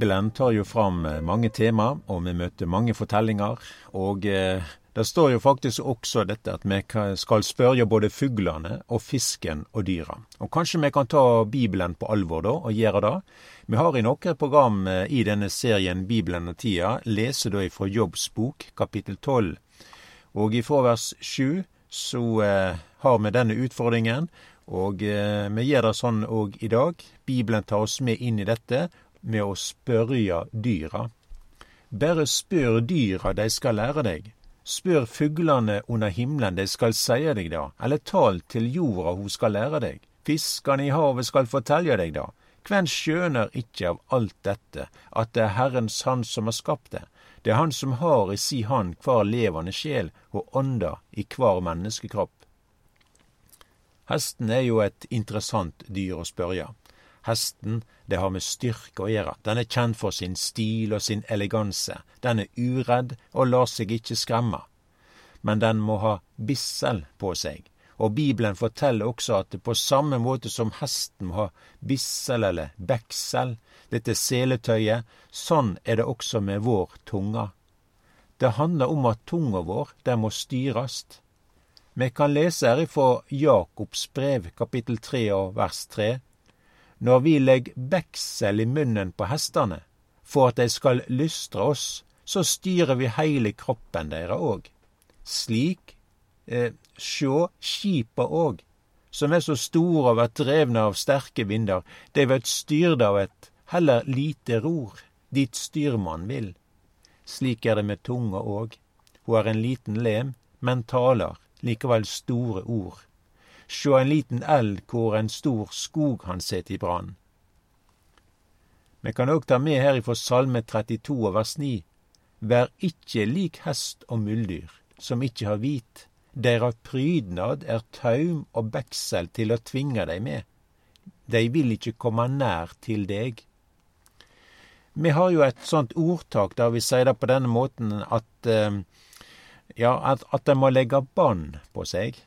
Bibelen tar jo fram eh, mange tema, og vi møter mange fortellinger. Og eh, det står jo faktisk også dette at vi skal spørre både fuglene og fisken og dyra. Og kanskje vi kan ta Bibelen på alvor da, og gjøre det. Vi har i noen program eh, i denne serien Bibelen og tida lese da ifra Jobbs bok, kapittel 12. Og ifra vers 7 så eh, har vi denne utfordringen, og eh, vi gjør det sånn òg i dag. Bibelen tar oss med inn i dette, med å spørre dyra. Berre spør dyra, dei skal lære deg. Spør fuglene under himmelen, dei skal seie deg da, eller tal til jorda, ho skal lære deg. Fiskane i havet skal fortelje deg da. Kven skjøner ikkje av alt dette, at det er Herrens Han som har skapt det? Det er Han som har i si hand kvar levande sjel og ånda i kvar menneskekropp. Hesten er jo et interessant dyr å spørje. Hesten, det har med styrke å gjøre. Den er kjent for sin stil og sin eleganse. Den er uredd og lar seg ikke skremme. Men den må ha bissel på seg. Og Bibelen forteller også at på samme måte som hesten må ha bissel eller beksel, dette seletøyet, sånn er det også med vår tunga. Det handler om at tunga vår, den må styrast. Vi kan lese her ifra Jakobs brev, kapittel 3 og vers 3. Når vi legger beksel i munnen på hestane for at dei skal lystre oss, så styrer vi heile kroppen deira òg. Slik eh, sjå skipa òg, som er så store og vert drevne av sterke vinder, dei vert styrde av et heller lite ror, dit styrmannen vil. Slik er det med tunga òg. Ho er en liten lem, men taler likevel store ord sjå en liten eld hvor en stor skog han set i brann. Vi kan òg ta med her ifra Salme 32 og vers 9. Vær ikkje lik hest og muldyr, som ikkje har hvit. Deira prydnad er taum og beksel til å tvinge dei med. Dei vil ikkje komme nær til deg. Vi har jo et sånt ordtak der vi sier det på denne måten at eh, ja, at, at de må legge bånd på seg.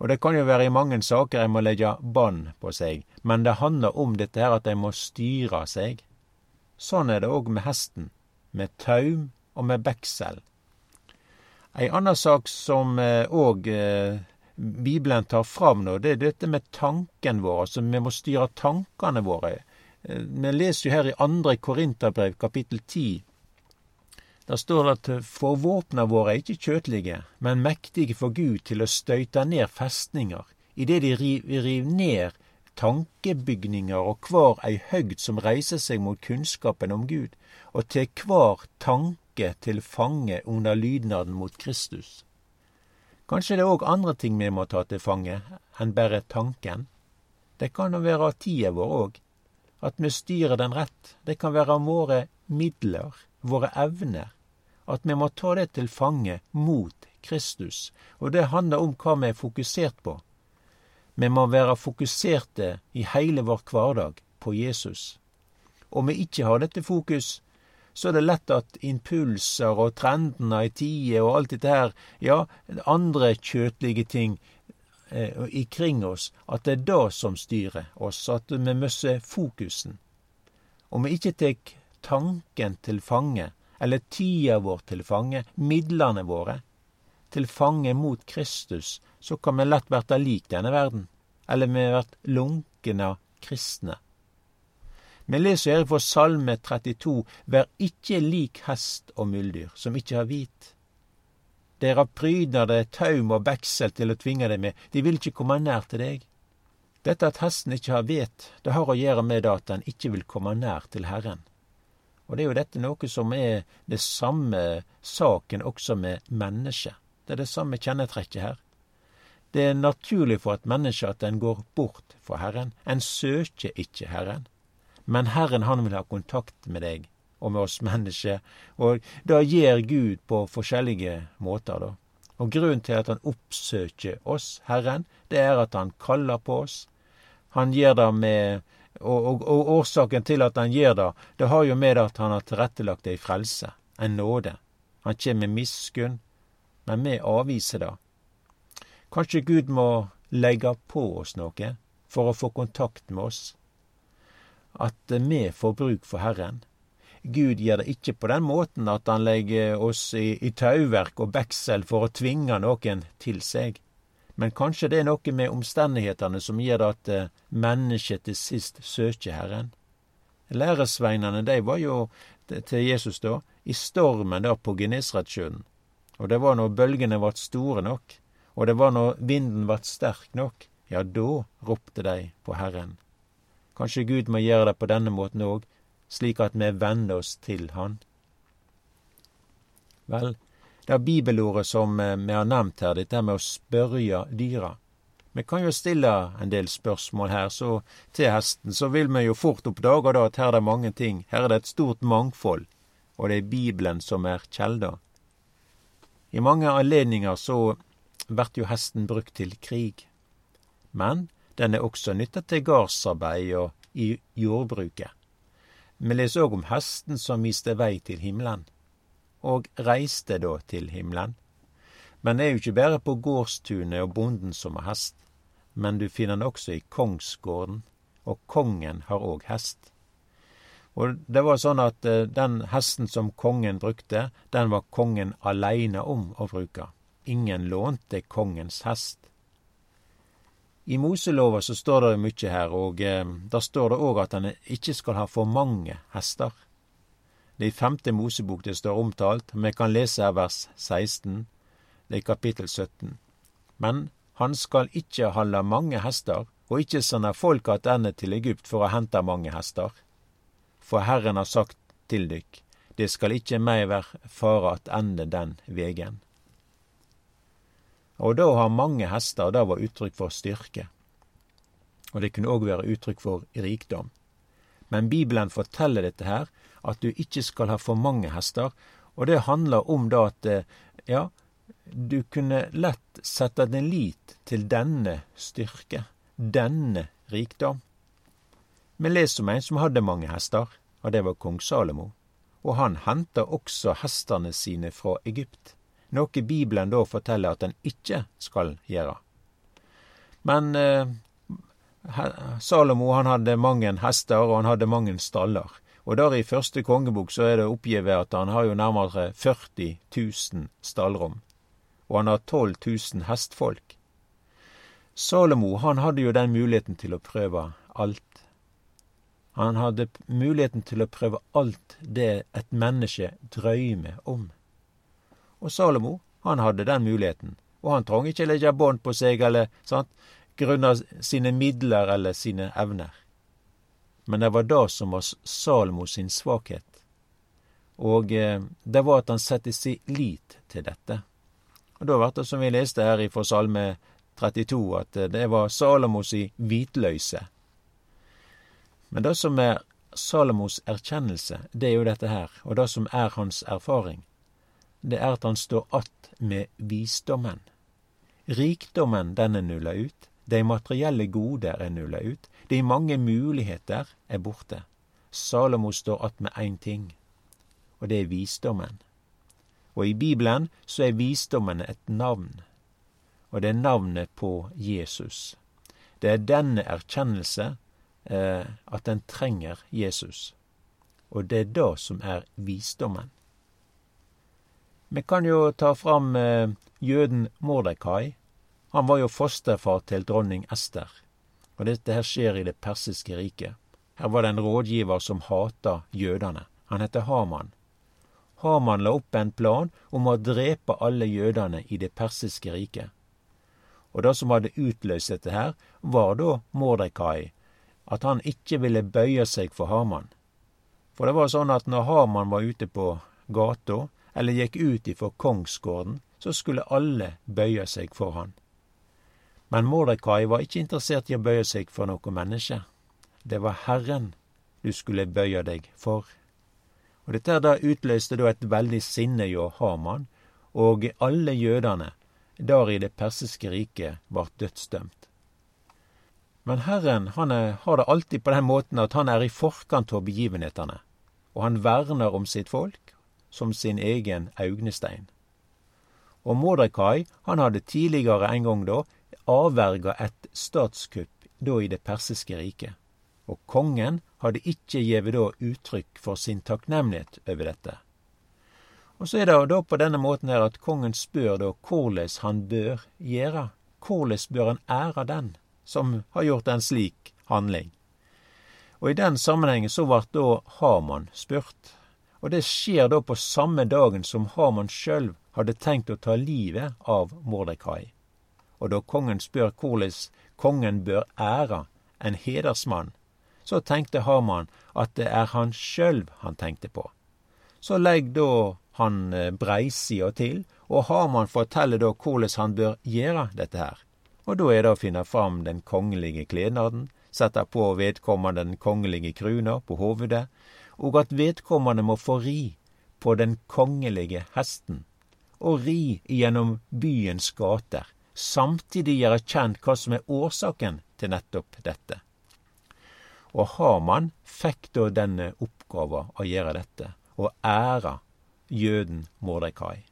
Og det kan jo være i mange saker en må legge bånd på seg, men det handler om dette her at en må styre seg. Sånn er det òg med hesten, med taum og med beksel. Ei anna sak som òg eh, eh, Bibelen tar fram nå, det er dette med tanken vår. Altså, vi må styre tankene våre. Eh, vi leser jo her i andre Korinterbrev, kapittel 10, der står det at for våpna våre er ikke kjøtlige, men mektige for Gud til å støyte ned festninger, idet de river riv ned tankebygninger og hver ei høgd som reiser seg mot kunnskapen om Gud, og til hver tanke til fange under lydnaden mot Kristus. Kanskje det er òg andre ting vi må ta til fange enn bare tanken. Det kan jo være tida vår òg, at vi styrer den rett. Det kan være våre midler, våre evner, at vi må ta det til fange mot Kristus, og det handler om hva vi er fokusert på. Vi må være fokuserte i heile vår hverdag på Jesus. Om vi ikke har dette fokus, så er det lett at impulser og trendene i tide og alt dette her, ja, andre kjøtlige ting eh, ikring oss, at det er det som styrer oss, at vi mister fokusen. Om vi ikke tar tanken til fange, eller tida vår til fange, midlene våre, til fange mot Kristus, så kan vi lett være lik denne verden, eller vi vert lunkne kristne. Vi leser her fra Salme 32, Vær ikkje lik hest og muldyr, som ikkje har hvit. Dere pryder dere taum og beksel til å tvinge deg med, de vil ikkje komme nær til deg. Dette at hesten ikkje har vet, det har å gjøre med at den ikkje vil komme nær til Herren. Og det er jo dette noe som er det samme saken også med mennesket. Det er det samme kjennetrekket her. Det er naturlig for et menneske at en går bort fra Herren. En søker ikke Herren. Men Herren han vil ha kontakt med deg og med oss mennesker, og det gjør Gud på forskjellige måter, da. Og grunnen til at han oppsøker oss, Herren, det er at han kaller på oss. Han gjør det med og, og, og, årsaken til at han gjør det, det har jo med at han har tilrettelagt ei frelse, en nåde. Han kjem med miskunn, men vi avviser det. Kanskje Gud må legge på oss noe for å få kontakt med oss. At vi får bruk for Herren. Gud gjør det ikke på den måten at han legger oss i, i tauverk og beksel for å tvinge noen til seg. Men kanskje det er noe med omstendighetene som gjør at eh, mennesket til sist søker Herren. Læresveinene, de var jo til Jesus da, i stormen da på Genesaretsjøen. Og det var når bølgene vart store nok, og det var når vinden vart sterk nok, ja, da ropte de på Herren. Kanskje Gud må gjøre det på denne måten òg, slik at vi venner oss til Han. Vel, det er bibelordet som eh, vi har nevnt her, dette med å spørre dyra. Vi kan jo stille en del spørsmål her så til hesten, så vil vi jo fort oppdage da at her er det mange ting. Her er det et stort mangfold, og det er Bibelen som er kjelda. I mange anledninger så blir jo hesten brukt til krig men den er også nytta til gardsarbeid og i jordbruket. Vi leser òg om hesten som viste vei til himmelen, og reiste da til himmelen. Men det er jo ikke bare på gårdstunet og bonden som har hest, men du finner den også i kongsgården, og kongen har òg hest. Og det var sånn at eh, den hesten som kongen brukte, den var kongen aleine om å bruke. Ingen lånte kongens hest. I Moselova så står det mykje her, og eh, der står det òg at en ikke skal ha for mange hester. Det er i femte Mosebok det står omtalt, vi kan lese her vers 16, det er kapittel 17. Men han skal ikke halde mange hester, og ikke sende folk attende til Egypt for å hente mange hester. For Herren har sagt til dykk, det skal ikke meg være fare attende den vegen. Og da å ha mange hester, det var uttrykk for styrke. Og det kunne òg være uttrykk for rikdom. Men Bibelen forteller dette her, at du ikke skal ha for mange hester, og det handler om da at eh, ja, du kunne lett sette din lit til denne styrke, denne rikdom. Vi leser om en som hadde mange hester, og det var kong Salomo. Og han henta også hestene sine fra Egypt noe Bibelen da forteller at en ikke skal gjøre. Men eh, Salomo han hadde mange hester, og han hadde mange staller. Og der i første kongebok så er det oppgitt at han har jo nærmere 40 000 stallrom. Og han har 12 000 hestfolk. Salomo han hadde jo den muligheten til å prøve alt. Han hadde muligheten til å prøve alt det et menneske drømmer om. Og Salomo, han hadde den muligheten. Og han trengte ikke legge bånd på seg eller sant, grunnet sine midler eller sine evner. Men det var det som var Salomo sin svakhet. Og eh, det var at han satte sin lit til dette. Og da ble det, som vi leste her fra Salme 32, at eh, det var Salomos i hvitløyse. Men det som er Salomos erkjennelse, det er jo dette her, og det som er hans erfaring, det er at han står att med visdommen. Rikdommen, den er nulla ut. De materielle goder er nulla ut. De mange muligheter er borte. Salomo står att med én ting, og det er visdommen. Og i Bibelen så er visdommen et navn, og det er navnet på Jesus. Det er denne erkjennelse eh, at en trenger Jesus, og det er det som er visdommen. Vi kan jo ta fram eh, jøden Mordekai. Han var jo fosterfar til dronning Ester. Og dette her skjer i det persiske riket. Her var det en rådgiver som hata jødene. Han heter Haman. Haman la opp en plan om å drepe alle jødene i det persiske riket. Og det som hadde utløst dette her, var da Mordekai, at han ikke ville bøye seg for Haman. For det var sånn at når Haman var ute på gata, eller gikk ut ifra kongsgården, så skulle alle bøye seg for han. Men Mordekai var ikke interessert i å bøye seg for noe menneske. Det var Herren du skulle bøye deg for. Og Dette da utløste da et veldig sinne hjå Haman, og alle jødene der i det persiske riket ble dødsdømt. Men Herren han er, har det alltid på den måten at han er i forkant av begivenhetene, og han verner om sitt folk, som sin egen augnestein. Og Mordekai han hadde tidligere en gang da avverga et statskupp da i det persiske riket. Og kongen hadde ikke gjeve da uttrykk for sin takknemlighet over dette. Og så er det da på denne måten her at kongen spør da korleis han bør gjøre. Korleis bør han ære den som har gjort en slik handling. Og i den sammenhengen så ble da Haman spurt. Og det skjer da på samme dagen som Haman sjøl hadde tenkt å ta livet av Mordekai. Og da kongen spør korleis kongen bør ære en hedersmann, så tenkte Haman at det er han sjøl han tenkte på. Så legg da han eh, breisida til, og Haman forteller da korleis han bør gjøre dette her. Og da er det å finne fram den kongelige klednaden, sette på vedkommende den kongelige kruna på hovedet, og at vedkommende må få ri på den kongelige hesten, og ri gjennom byens gater, samtidig gjøre kjent hva som er årsaken til nettopp dette. Og Haman fikk da denne oppgava å gjøre dette, og ære jøden Mordekai.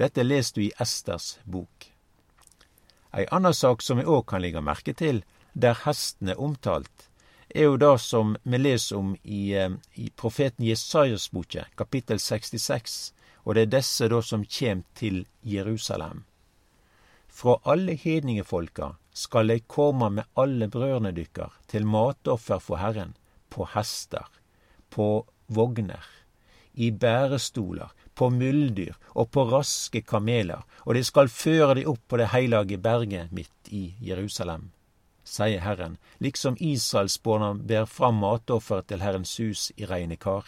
Dette leser du i Esters bok. Ei anna sak som vi òg kan legge merke til, der hesten er omtalt, er jo det som vi leser om i, eh, i profeten Jesajas boke, kapittel 66, og det er disse da som kjem til Jerusalem. Fra alle hedningefolka skal dei komme med alle brødrene dykkar til matoffer for Herren, på hester, på vogner, i bærestolar, på muldyr og på raske kameler, og de skal føre de opp på det heilage berget mitt i Jerusalem, sier Herren, liksom Israelsborna ber fram matoffer til Herrens hus i reine kar.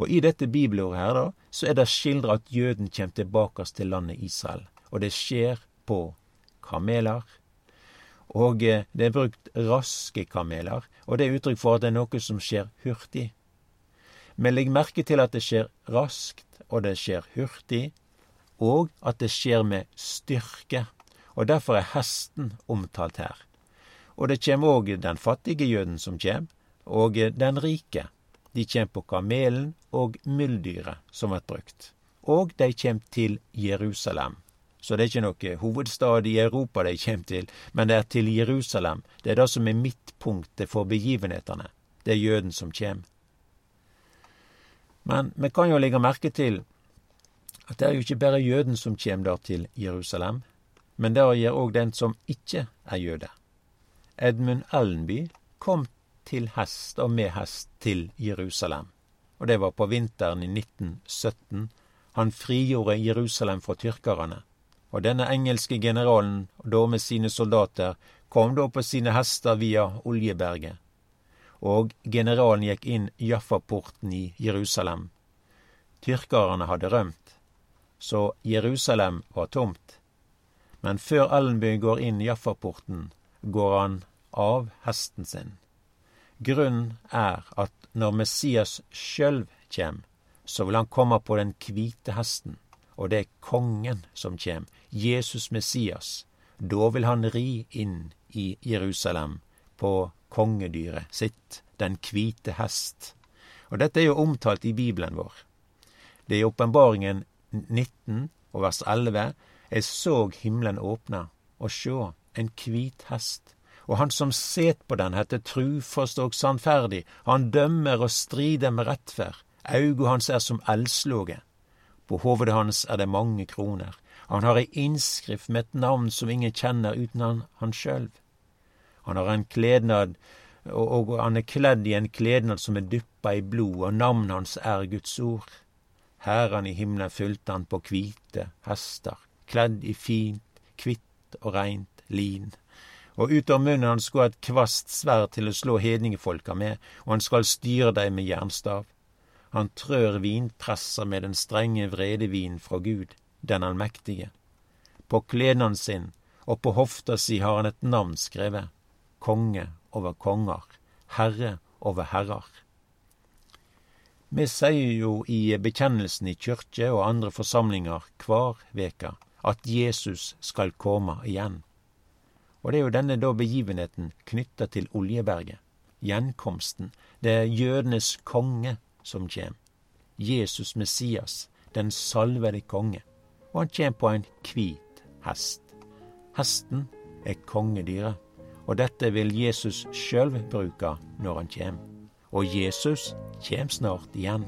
Og i dette bibelordet her, da, så er det skildra at jøden kjem tilbake til landet Israel, og det skjer på kameler. Og eh, det er brukt raske kameler, og det er uttrykk for at det er noe som skjer hurtig. Men legg merke til at det skjer raskt, og det skjer hurtig, og at det skjer med styrke. Og derfor er hesten omtalt her. Og det kommer òg den fattige jøden som kommer, og den rike. De kommer på kamelen og muldyret som blir brukt. Og de kommer til Jerusalem. Så det er ikke noe hovedstad i Europa de kjem til, men det er til Jerusalem. Det er det som er midtpunktet for begivenhetene. Det er jøden som kjem. Men vi kan jo legge merke til at det er jo ikke bare jøden som kjem der til Jerusalem, men det gjør òg den som ikke er jøde. Edmund Allenby kom til hest og med hest til Jerusalem, og det var på vinteren i 1917. Han frigjorde Jerusalem fra tyrkerne, og denne engelske generalen, da med sine soldater, kom da på sine hester via Oljeberget og generalen gikk inn Jaffaporten i Jerusalem. Tyrkerne hadde rømt, så Jerusalem var tomt. Men før Ellenby går inn Jaffaporten, går han av hesten sin. Grunnen er at når Messias sjølv kjem, så vil han komme på den hvite hesten, og det er kongen som kjem, Jesus Messias. Da vil han ri inn i Jerusalem på kongedyret sitt, den hvite hest. Og dette er jo omtalt i Bibelen vår. Det er i Åpenbaringen 19 og vers 11. Jeg så himmelen åpne, og sjå, en hvit hest. Og han som set på den, heter trufast og sannferdig. Han dømmer og strider med rettferd. Augo hans er som eldslåge. På hovedet hans er det mange kroner. Han har ei innskrift med et navn som ingen kjenner uten han, han sjølv. Han har en klednad, og, og han er kledd i en klednad som er dyppa i blod, og navnet hans er Guds ord. Hæren i himmelen fulgte han på hvite hester, kledd i fint, kvitt og reint lin. Og ut av munnen hans går et kvast sverd til å slå hedningefolka med, og han skal styre dem med jernstav. Han trør vinpresser med den strenge vredevinen fra Gud, den allmektige. På kledene sin og på hofta si har han et navn skrevet konge over konger, herre over herrer. Vi sier jo i bekjennelsen i kyrkje og andre forsamlinger hver veke at Jesus skal komme igjen. Og det er jo denne da begivenheten knytta til Oljeberget, gjenkomsten. Det er jødenes konge som kjem. Jesus Messias, den salvede konge. Og han kjem på en hvit hest. Hesten er kongedyret og dette vil Jesus sjøl bruke når han kjem. Og Jesus kjem snart igjen.